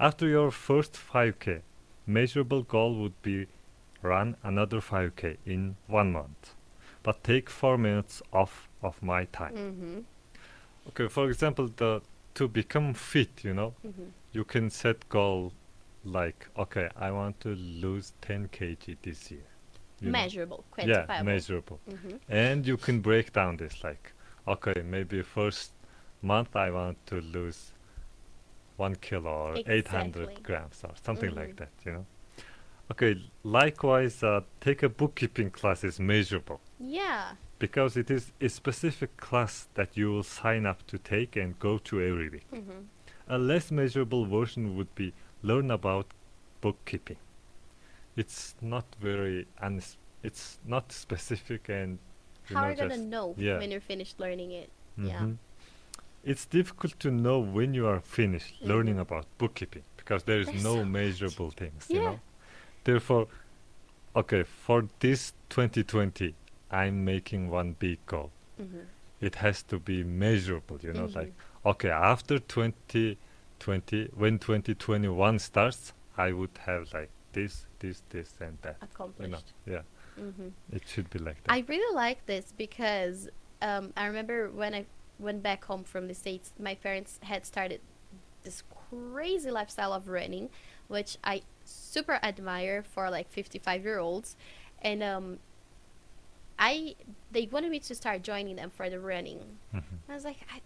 Speaker 2: After your first 5k, measurable goal would be run another 5k in one month, but take 4 minutes off of my time.
Speaker 1: Mm-hmm.
Speaker 2: Okay, for example, the to become fit, you know,
Speaker 1: Mm-hmm.
Speaker 2: you can set goal like, okay, I want to lose 10 kg this year. you know.
Speaker 1: Measurable,
Speaker 2: Yeah, measurable.
Speaker 1: Mm-hmm.
Speaker 2: And you can break down this like, okay, maybe first month I want to lose one kilo or 800 grams or something like
Speaker 1: Mhm.
Speaker 2: that, you know. Okay, likewise, uh, take a bookkeeping class is measurable
Speaker 1: Yeah.
Speaker 2: because it is a specific class that you will sign up to take and go to every week.
Speaker 1: Mm-hmm.
Speaker 2: A less measurable version would be learn about bookkeeping. It's not very uns- it's not specific and
Speaker 1: How are you gonna know
Speaker 2: yeah.
Speaker 1: when you're finished learning it? Yeah.
Speaker 2: It's difficult to know when you are finished learning about bookkeeping because there is
Speaker 1: There's
Speaker 2: no
Speaker 1: so
Speaker 2: measurable things, you
Speaker 1: Yeah.
Speaker 2: know. Therefore, okay, for this 2020, I'm making one big goal.
Speaker 1: Mm-hmm.
Speaker 2: It has to be measurable, you know,
Speaker 1: Mhm.
Speaker 2: like okay, after 2020, when 2021 starts, I would have like this, this, this, and that. You know, yeah,
Speaker 1: Mm-hmm.
Speaker 2: it should be like that.
Speaker 1: I really like this because um, I remember when I went back home from the States, my parents had started this crazy lifestyle of running, which I super admire for like 55 year olds. And um, I they wanted me to start joining them for the running.
Speaker 2: Mhm.
Speaker 1: I was like, I,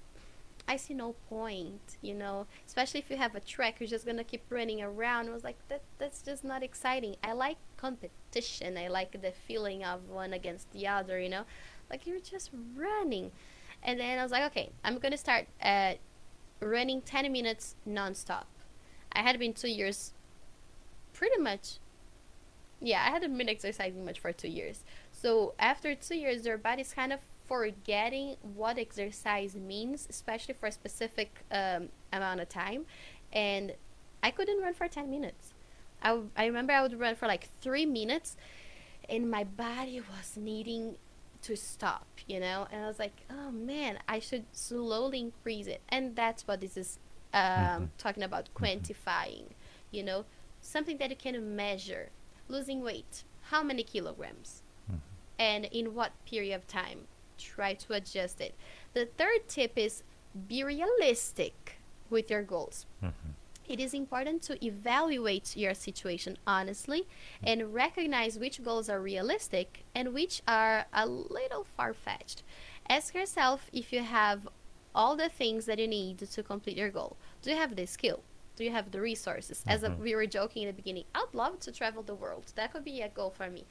Speaker 1: I see no point, you know, especially if you have a track, you're just gonna keep running around. I was like, that that's just not exciting. I like competition. I like the feeling of one against the other, you know, like you're just running. And then I was like, okay, I'm gonna start uh, running 10 minutes nonstop. I had been two years, pretty much. Yeah, I hadn't been exercising much for two years. So after two years, your body's kind of forgetting what exercise means, especially for a specific um, amount of time. And I couldn't run for 10 minutes. I, I remember I would run for like three minutes, and my body was needing to stop, you know? And I was like, oh man, I should slowly increase it. And that's what this is um,
Speaker 2: Mhm.
Speaker 1: talking about quantifying, you know? Something that you can measure. Losing weight, how many kilograms?
Speaker 2: Mhm.
Speaker 1: and in what period of time. Try to adjust it. The third tip is be realistic with your goals.
Speaker 2: Mhm.
Speaker 1: It is important to evaluate your situation honestly and recognize which goals are realistic and which are a little far fetched. Ask yourself if you have all the things that you need to complete your goal. Do you have the skill? Do you have the resources? As a,
Speaker 2: Mhm.
Speaker 1: we were joking in the beginning, I'd love to travel the world. That could be a goal for me.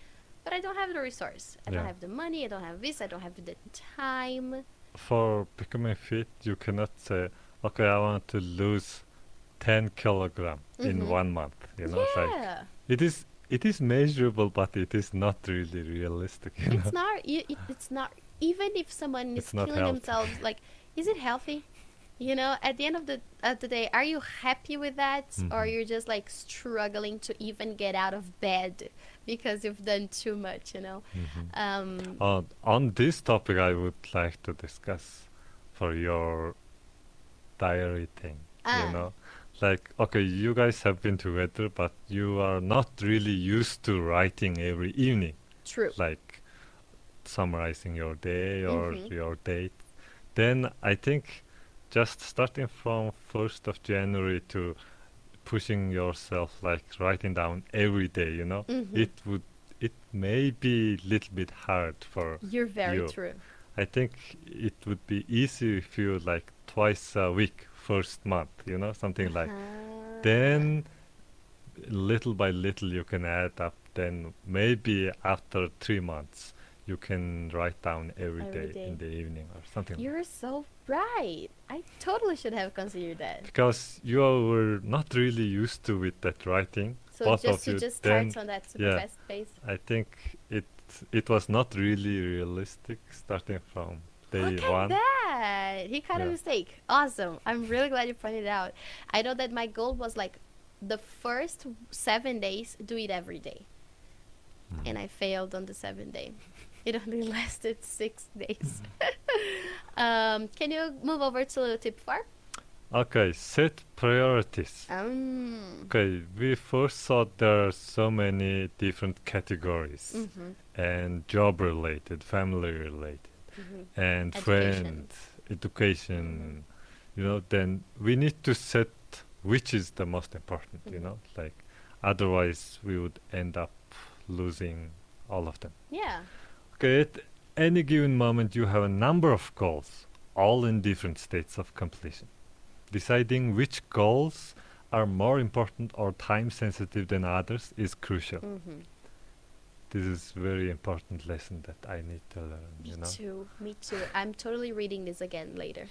Speaker 1: But I don't have the resource. I don't have the money. I don't have this. I don't have the time.
Speaker 2: For becoming fit, you cannot say, okay, I want to lose 10 kilogram in
Speaker 1: Mhm.
Speaker 2: one month. You know, it's like it is it is measurable, but it is not really realistic. You know?
Speaker 1: it's not you, it, it's not even if someone
Speaker 2: It's
Speaker 1: is killing
Speaker 2: healthy.
Speaker 1: themselves like is it healthy you know at the end of the of the day are you happy with that or
Speaker 2: Mhm.
Speaker 1: you're just like struggling to even get out of bed because you've done too much you know
Speaker 2: Mhm.
Speaker 1: um
Speaker 2: On on this topic, I would like to discuss for your diary thing.
Speaker 1: Ah.
Speaker 2: You know, like okay, you guys have been together, but you are not really used to writing every evening,
Speaker 1: true
Speaker 2: like summarizing your day or
Speaker 1: Mhm.
Speaker 2: your date. Then I think just starting from first of January to pushing yourself like writing down every day, you know,
Speaker 1: Mhm.
Speaker 2: it would it may be a little bit hard for
Speaker 1: you're very
Speaker 2: you.
Speaker 1: true
Speaker 2: I think it would be easy if you like twice a week first month, you know, something like
Speaker 1: Ah.
Speaker 2: then little by little you can add up then maybe after three months you can write down every
Speaker 1: Every
Speaker 2: day,
Speaker 1: day.
Speaker 2: in the evening or something. like
Speaker 1: You're so right. I totally should have considered that.
Speaker 2: because you were not really used to with that writing.
Speaker 1: So
Speaker 2: both
Speaker 1: just
Speaker 2: you,
Speaker 1: just start on that super
Speaker 2: yeah.
Speaker 1: fast pace.
Speaker 2: I think it it was not really realistic starting from
Speaker 1: Look at that! He caught a mistake. Awesome. I'm really glad you pointed it out. I know that my goal was like the first seven days, do it every day.
Speaker 2: Mm.
Speaker 1: And I failed on the seventh day. It only lasted six days. um, can you move over to tip four?
Speaker 2: Okay, set priorities.
Speaker 1: Um,
Speaker 2: Okay, we first thought there are so many different categories
Speaker 1: mhm,
Speaker 2: and job related, family related,
Speaker 1: mhm.
Speaker 2: and
Speaker 1: Education.
Speaker 2: friend, education. You know, then we need to set which is the most important. You
Speaker 1: Mhm.
Speaker 2: know, like otherwise we would end up losing all of them.
Speaker 1: Yeah.
Speaker 2: Okay, at any given moment you have a number of goals, all in different states of completion. Deciding which goals are more important or time sensitive than others is crucial.
Speaker 1: hmm
Speaker 2: This is very important lesson that I need to learn,
Speaker 1: Me
Speaker 2: you know.
Speaker 1: too. Me too. I'm totally reading this again later.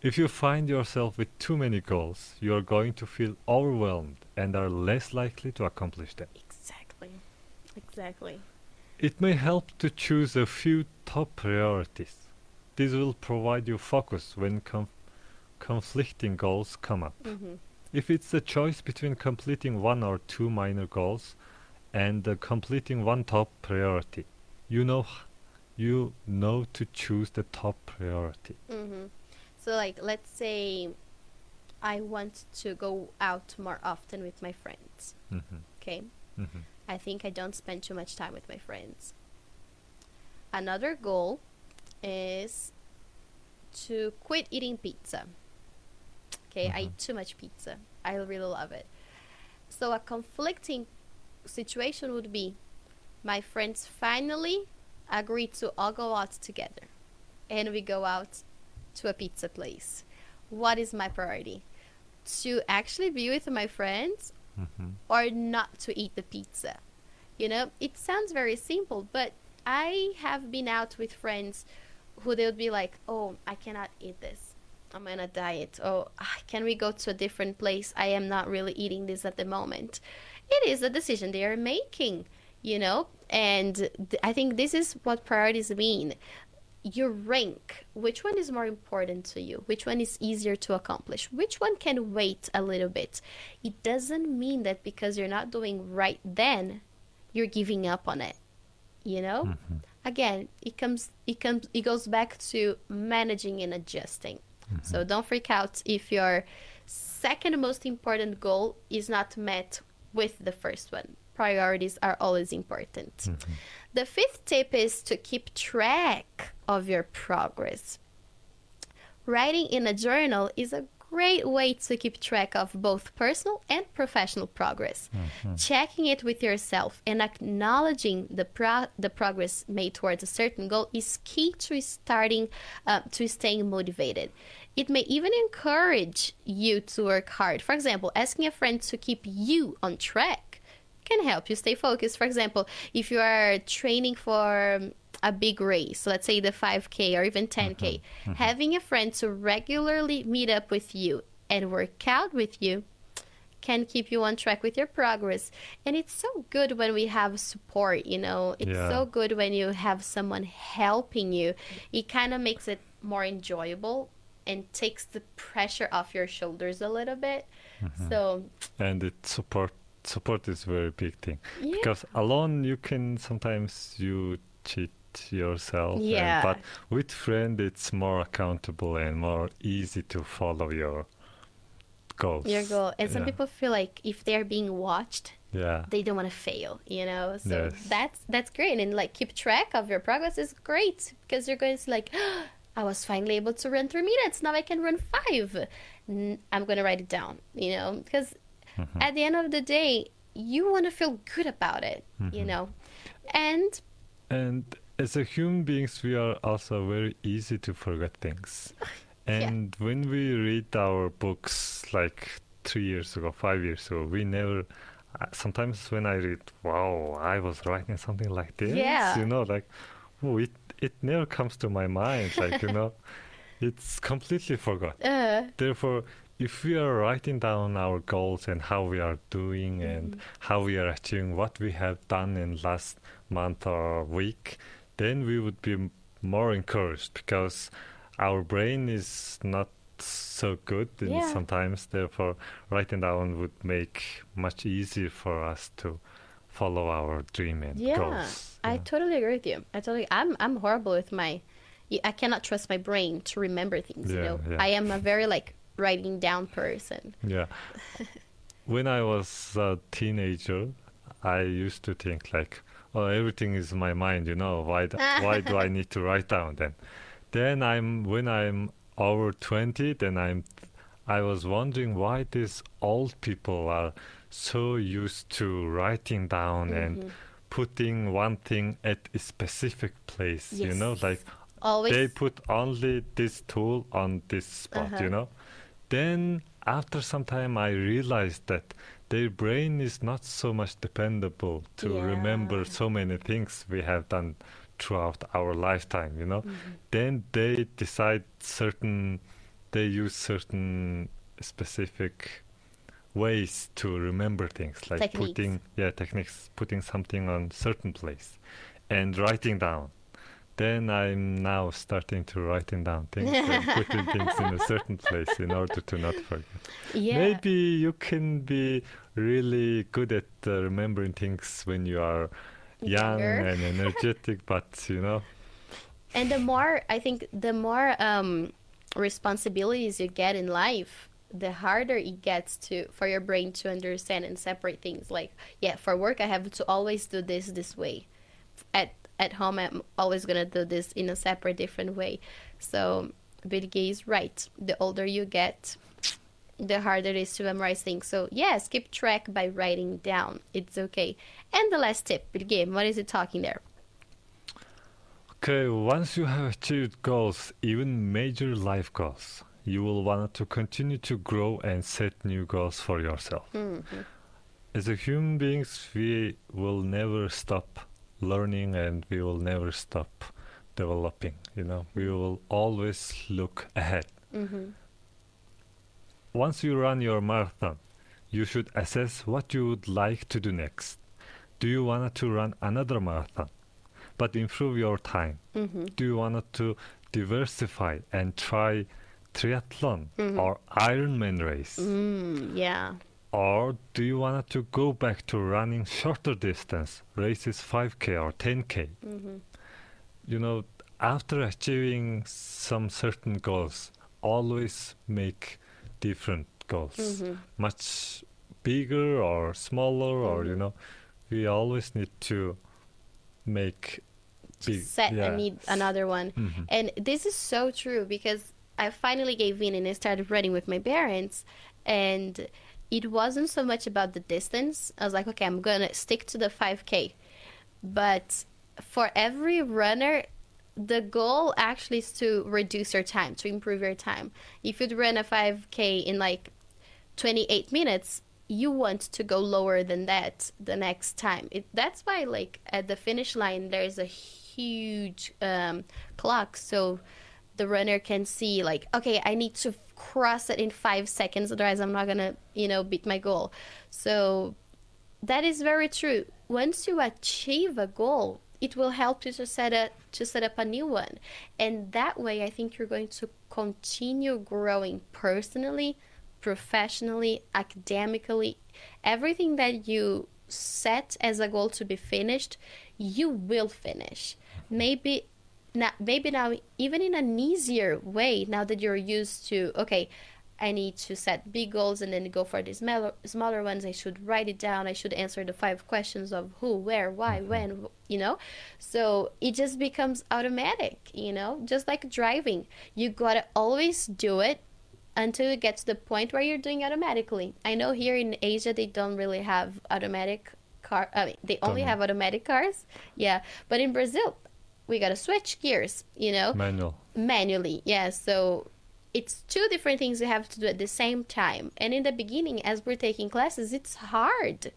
Speaker 2: If you find yourself with too many goals, you are going to feel overwhelmed and are less likely to accomplish them.
Speaker 1: Exactly. Exactly.
Speaker 2: It may help to choose a few top priorities. This will provide you focus when com- conflicting goals come up.
Speaker 1: hmm
Speaker 2: If it's a choice between completing one or two minor goals and uh, completing one top priority, you know you know to choose the top priority.
Speaker 1: hmm So, like, let's say I want to go out more often with my friends.
Speaker 2: Mhm,
Speaker 1: Okay.
Speaker 2: mhm,
Speaker 1: I think I don't spend too much time with my friends. Another goal is to quit eating pizza. Okay, I
Speaker 2: Mhm.
Speaker 1: eat too much pizza. I really love it. So a conflicting situation would be my friends finally agree to all go out together and we go out to a pizza place. What is my priority? To actually be with my friends
Speaker 2: mhm.
Speaker 1: or not to eat the pizza. You know, it sounds very simple, but I have been out with friends who they would be like, "Oh, I cannot eat this. I'm on a diet. Oh, ah, can we go to a different place? I am not really eating this at the moment." It is a decision they are making, you know, and th- I think this is what priorities mean. You rank which one is more important to you, which one is easier to accomplish, which one can wait a little bit. It doesn't mean that because you're not doing right then, you're giving up on it. You know?
Speaker 2: Mhm,
Speaker 1: Again, it comes it comes it goes back to managing and adjusting.
Speaker 2: mhm.
Speaker 1: So don't freak out if your second most important goal is not met with the first one. Priorities are always important.
Speaker 2: Mhm.
Speaker 1: The fifth tip is to keep track of your progress. Writing in a journal is a great way to keep track of both personal and professional progress.
Speaker 2: Mhm.
Speaker 1: Checking it with yourself and acknowledging the pro- the progress made towards a certain goal is key to starting uh, to staying motivated. It may even encourage you to work hard. For example, asking a friend to keep you on track can help you stay focused. For example, if you are training for um, a big race, let's say the 5K or even 10K, having a friend to regularly meet up with you and work out with you can keep you on track with your progress. And it's so good when we have support, you know. It's
Speaker 2: Yeah.
Speaker 1: so good when you have someone helping you. It kind of makes it more enjoyable and takes the pressure off your shoulders a little bit.
Speaker 2: Mhm.
Speaker 1: So,
Speaker 2: and it support support is very big thing
Speaker 1: yeah.
Speaker 2: because alone you can sometimes you cheat yourself and-
Speaker 1: Yeah.
Speaker 2: but with friend it's more accountable and more easy to follow your goals
Speaker 1: your goal. And some
Speaker 2: Yeah.
Speaker 1: people feel like if they're being watched,
Speaker 2: yeah
Speaker 1: they don't want to fail, you know. So
Speaker 2: Yes.
Speaker 1: that's that's great, and like keep track of your progress is great because you're going to like, I was finally able to run three minutes. Now I can run five. I'm going to write it down, you know, because
Speaker 2: Mhm.
Speaker 1: at the end of the day, you want to feel good about it, you
Speaker 2: Mhm.
Speaker 1: know, and
Speaker 2: and as a human beings we are also very easy to forget things
Speaker 1: Yeah.
Speaker 2: and when we read our books like three years ago five years ago we never uh, sometimes when I read, wow, I was writing something like this.
Speaker 1: Yeah.
Speaker 2: You know, like, oh, it it never comes to my mind. Like you know, it's completely forgot.
Speaker 1: Uh,
Speaker 2: Therefore, if we are writing down our goals and how we are doing and how we are achieving what we have done in last month or week, then we would be m- more encouraged because our brain is not so good
Speaker 1: Yeah.
Speaker 2: sometimes. Therefore, writing down would make much easier for us to follow our dream and
Speaker 1: yeah,
Speaker 2: goals.
Speaker 1: I totally agree with you. I totally. I'm I'm horrible with my. I cannot trust my brain to remember things. you
Speaker 2: Yeah,
Speaker 1: know,
Speaker 2: yeah.
Speaker 1: I am a very like writing down person.
Speaker 2: Yeah. when I was a teenager, I used to think like, "Oh, everything is in my mind, you know. Why do, why do I need to write down then?" Then I'm when I'm over 20, then I'm I was wondering why these old people are so used to writing down and putting one thing at a specific place, you know, like
Speaker 1: Always.
Speaker 2: they put only this tool on this spot,
Speaker 1: Uh-huh.
Speaker 2: you know. Then after some time, I realized that their brain is not so much dependable to remember so many things we have done throughout our lifetime, you know.
Speaker 1: Mm-hmm.
Speaker 2: Then they decide certain, they use certain specific ways to remember things, like
Speaker 1: Techniques.
Speaker 2: putting, yeah, techniques, putting something on certain place, and writing down. Then I'm now starting to writing down things and putting things in a certain place in order to not forget.
Speaker 1: yeah.
Speaker 2: Maybe you can be really good at uh, remembering things when you are young
Speaker 1: Younger.
Speaker 2: and energetic, but you know,
Speaker 1: and the more i think the more um, responsibilities you get in life the harder it gets to for your brain to understand and separate things. Like yeah for work i have to always do this this way. At at home i'm always going to do this in a separate different way. So bill gates is right. The older you get the harder it is to memorize things. So yes keep track by writing down. It's okay. And the last tip bill Gates, what is it talking there?
Speaker 2: Okay, once you have achieved goals, even major life goals, you will want to continue to grow and set new goals for yourself. As a human beings, we will never stop learning and we will never stop developing. You know, we will always look ahead.
Speaker 1: hmm
Speaker 2: Once you run your marathon, you should assess what you would like to do next. Do you want to run another marathon, but improve your time?
Speaker 1: hmm
Speaker 2: do you want to diversify and try triathlon
Speaker 1: Mhm.
Speaker 2: or Ironman race?
Speaker 1: mm, yeah
Speaker 2: Or do you want to go back to running shorter distance, races 5k or 10k?
Speaker 1: hmm
Speaker 2: You know, after achieving some certain goals, always make different goals.
Speaker 1: Mhm.
Speaker 2: Much bigger or smaller, or, you
Speaker 1: Mhm.
Speaker 2: know, we always need to make big.
Speaker 1: set
Speaker 2: yeah.
Speaker 1: and need another one.
Speaker 2: Mhm.
Speaker 1: And this is so true because I finally gave in and I started running with my parents and it wasn't so much about the distance. I was like, okay, I'm gonna stick to the 5k. But for every runner, the goal actually is to reduce your time, to improve your time. If you'd run a 5k in like 28 minutes, you want to go lower than that the next time. It, that's why, like, at the finish line, there's a huge um, clock so the runner can see, like, okay, I need to cross it in five seconds, otherwise, I'm not gonna, you know, beat my goal. So that is very true. Once you achieve a goal, it will help you to set a to set up a new one, and that way, I think you're going to continue growing personally, professionally, academically. Everything that you set as a goal to be finished, you will finish. Maybe now, maybe now, even in an easier way, now that you're used to, okay, I need to set big goals and then go for the smaller, smaller ones. I should write it down. I should answer the five questions of who, where, why, mm-hmm. when, you know? So it just becomes automatic, you know? Just like driving. You gotta always do it until it gets to the point where you're doing automatically. I know here in Asia they don't really have automatic car. I mean, they only have automatic cars. Yeah, but in Brazil, we gotta switch gears. You know,
Speaker 2: Manual.
Speaker 1: manually. Yeah, so it's two different things we have to do at the same time. And in the beginning, as we're taking classes, it's hard.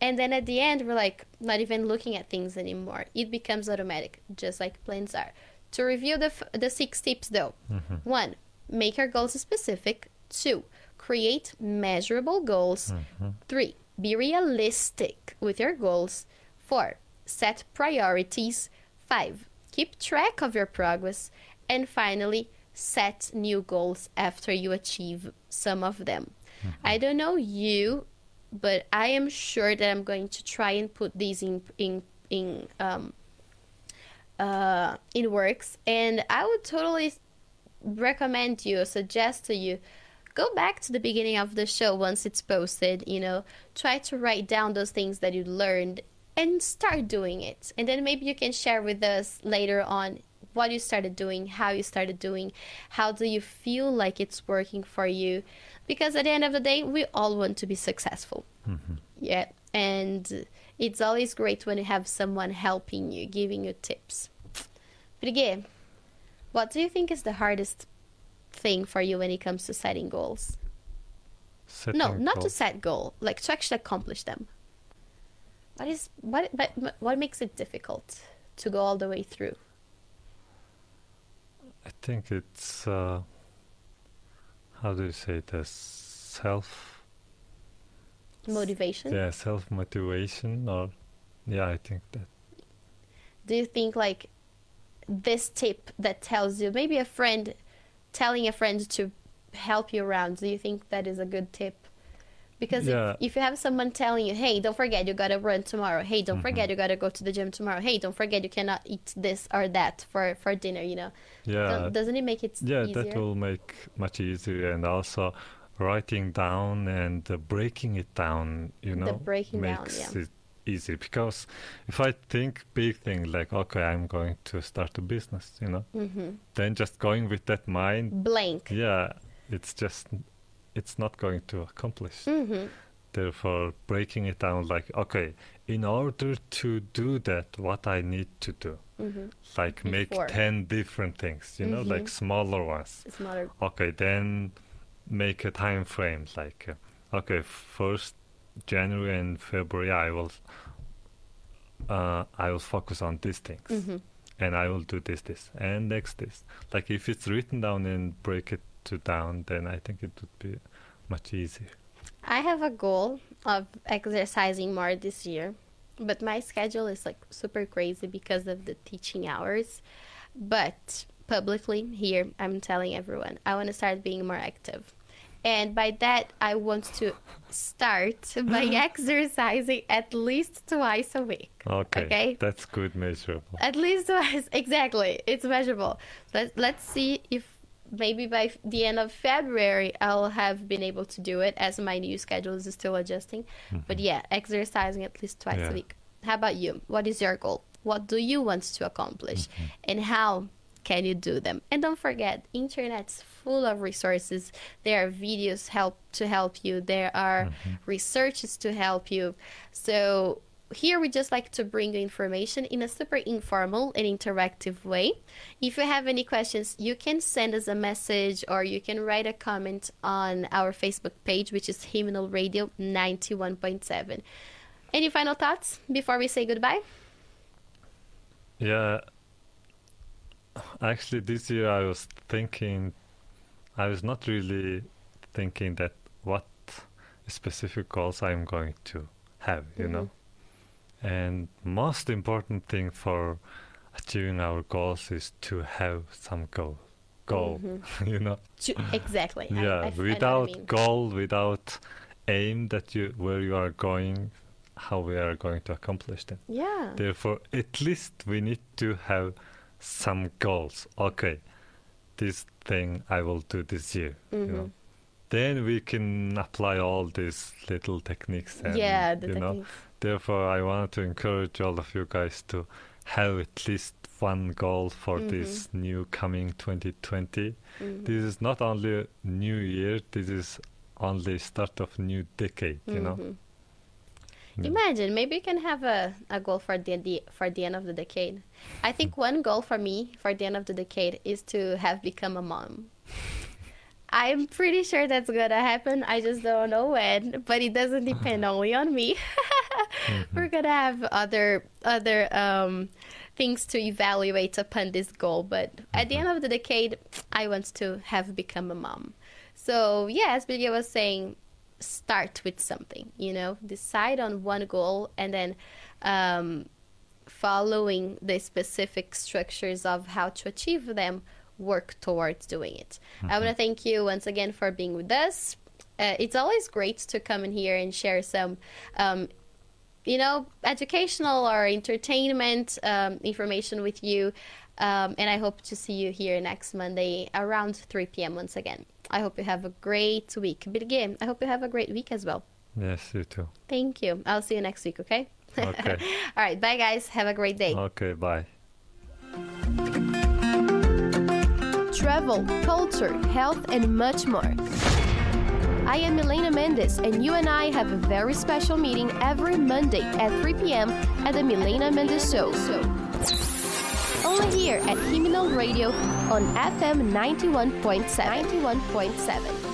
Speaker 1: And then at the end, we're like not even looking at things anymore. It becomes automatic, just like plans are. To review the, f- the six tips though mm-hmm. one, make your goals specific. Two, create measurable goals. Mm-hmm. Three, be realistic with your goals. Four, set priorities. Five, keep track of your progress. And finally, set new goals after you achieve some of them. I don't know you, but I am sure that I'm going to try and put these in in in um uh in works and I would totally recommend you suggest to you go back to the beginning of the show once it's posted you know try to write down those things that you learned and start doing it. And then maybe you can share with us later on what you started doing how you started doing how do you feel like it's working for you? Because at the end of the day we all want to be successful. Mm-hmm. Yeah and it's always great when you have someone helping you giving you tips. Brigitte, what do you think is the hardest thing for you when it comes to setting goals?
Speaker 2: Setting
Speaker 1: no, not to set goal, like to actually accomplish them. What is what but what makes it difficult to go all the way through?
Speaker 2: I think it's uh, how do you say it? As self,
Speaker 1: Motivation?
Speaker 2: yeah, self motivation, or yeah, I think that
Speaker 1: Do you think like this tip that tells you maybe a friend telling a friend to help you around, do you think that is a good tip? Because
Speaker 2: Yeah.
Speaker 1: if, if you have someone telling you, hey, don't forget you gotta run tomorrow. Hey, don't forget you gotta go to the gym tomorrow. Hey, don't forget you cannot eat this or that for, for dinner, you know.
Speaker 2: yeah,
Speaker 1: Don't- doesn't it make it
Speaker 2: yeah,
Speaker 1: easier?
Speaker 2: that will make much easier, and also writing down and uh, breaking it down, you know,
Speaker 1: breaking down,
Speaker 2: makes
Speaker 1: yeah.
Speaker 2: it easy. Because if I think big thing like, okay, I'm going to start a business, you know,
Speaker 1: hmm
Speaker 2: then just going with that mind,
Speaker 1: Blank.
Speaker 2: yeah, it's just it's not going to accomplish.
Speaker 1: hmm
Speaker 2: Therefore, breaking it down like, okay, in order to do that, what I need to do,
Speaker 1: hmm
Speaker 2: like make
Speaker 1: Before.
Speaker 2: 10 different things, you know, like smaller ones.
Speaker 1: Smaller.
Speaker 2: Okay, then make a time frame like, uh, okay, first January and February, I will, uh, I will focus on these things,
Speaker 1: hmm
Speaker 2: and I will do this, this, and next this. Like if it's written down and break it to down, then I think it would be much easier.
Speaker 1: I have a goal of exercising more this year, but my schedule is like super crazy because of the teaching hours. But publicly here, I'm telling everyone I want to start being more active. And by that, I want to start by exercising at least twice a week.
Speaker 2: Okay,
Speaker 1: Okay.
Speaker 2: that's good measurable.
Speaker 1: At least twice, exactly. It's measurable. Let, let's see if maybe by the end of February I'll have been able to do it as my new schedule is still adjusting. Mm-hmm. But yeah, exercising at least twice
Speaker 2: Yeah.
Speaker 1: a week. How about you? What is your goal? What do you want to accomplish? Mm-hmm. And how can you do them? And don't forget, internet's full of resources. There are videos help to help you. There are mm-hmm. researches to help you. So here we just like to bring you information in a super informal and interactive way. If you have any questions, you can send us a message or you can write a comment on our Facebook page, which is Khemnel Radio 91.7. Any final thoughts before we say goodbye?
Speaker 2: Yeah. Actually, this year I was thinking, I was not really thinking that what specific goals I'm going to have, you know. Mm-hmm. And most important thing for achieving our goals is to have some goal, goal, you know.
Speaker 1: To, exactly.
Speaker 2: Yeah,
Speaker 1: I, I know what I
Speaker 2: without
Speaker 1: mean.
Speaker 2: goal, without aim that you where you are going, how we are going to accomplish them.
Speaker 1: Yeah.
Speaker 2: Therefore, at least we need to have some goals. Okay, this thing I will do this year.
Speaker 1: Mm-hmm.
Speaker 2: know, then we can apply all these little techniques. And,
Speaker 1: yeah, the
Speaker 2: you know,
Speaker 1: techniques.
Speaker 2: Therefore, I want to encourage all of you guys to have at least one goal for
Speaker 1: Mm-hmm.
Speaker 2: this new coming 2020.
Speaker 1: Mhm.
Speaker 2: This is not only a new year. This is only start of new decade. You know.
Speaker 1: Mhm.
Speaker 2: Yeah.
Speaker 1: Imagine, maybe you can have a, a goal for the, the for the end of the decade. I think one goal for me for the end of the decade is to have become a mom. I'm pretty sure that's gonna happen. I just don't know when, but it doesn't depend only on me. we're gonna have other other um, things to evaluate upon this goal. But at the end of the decade, I want to have become a mom. So yeah, as Billy was saying, start with something. You know, decide on one goal and then. Um, following the specific structures of how to achieve them work towards doing it. Mm-hmm. I want to thank you once again for being with us. Uh, it's always great to come in here and share some, um, you know, educational or entertainment um, information with you. Um, and I hope to see you here next Monday around 3 p.m. once again. I hope you have a great week. But again, I hope you have a great week as well.
Speaker 2: Yes, you too.
Speaker 1: Thank you. I'll see you next week, okay?
Speaker 2: Okay.
Speaker 1: All right. Bye, guys. Have a great day.
Speaker 2: Okay. Bye.
Speaker 3: Travel, culture, health, and much more. I am Milena Mendes, and you and I have a very special meeting every Monday at 3 p.m. at the Milena Mendes Show. Only here at Khemnel Radio on FM 91.7. 91.7.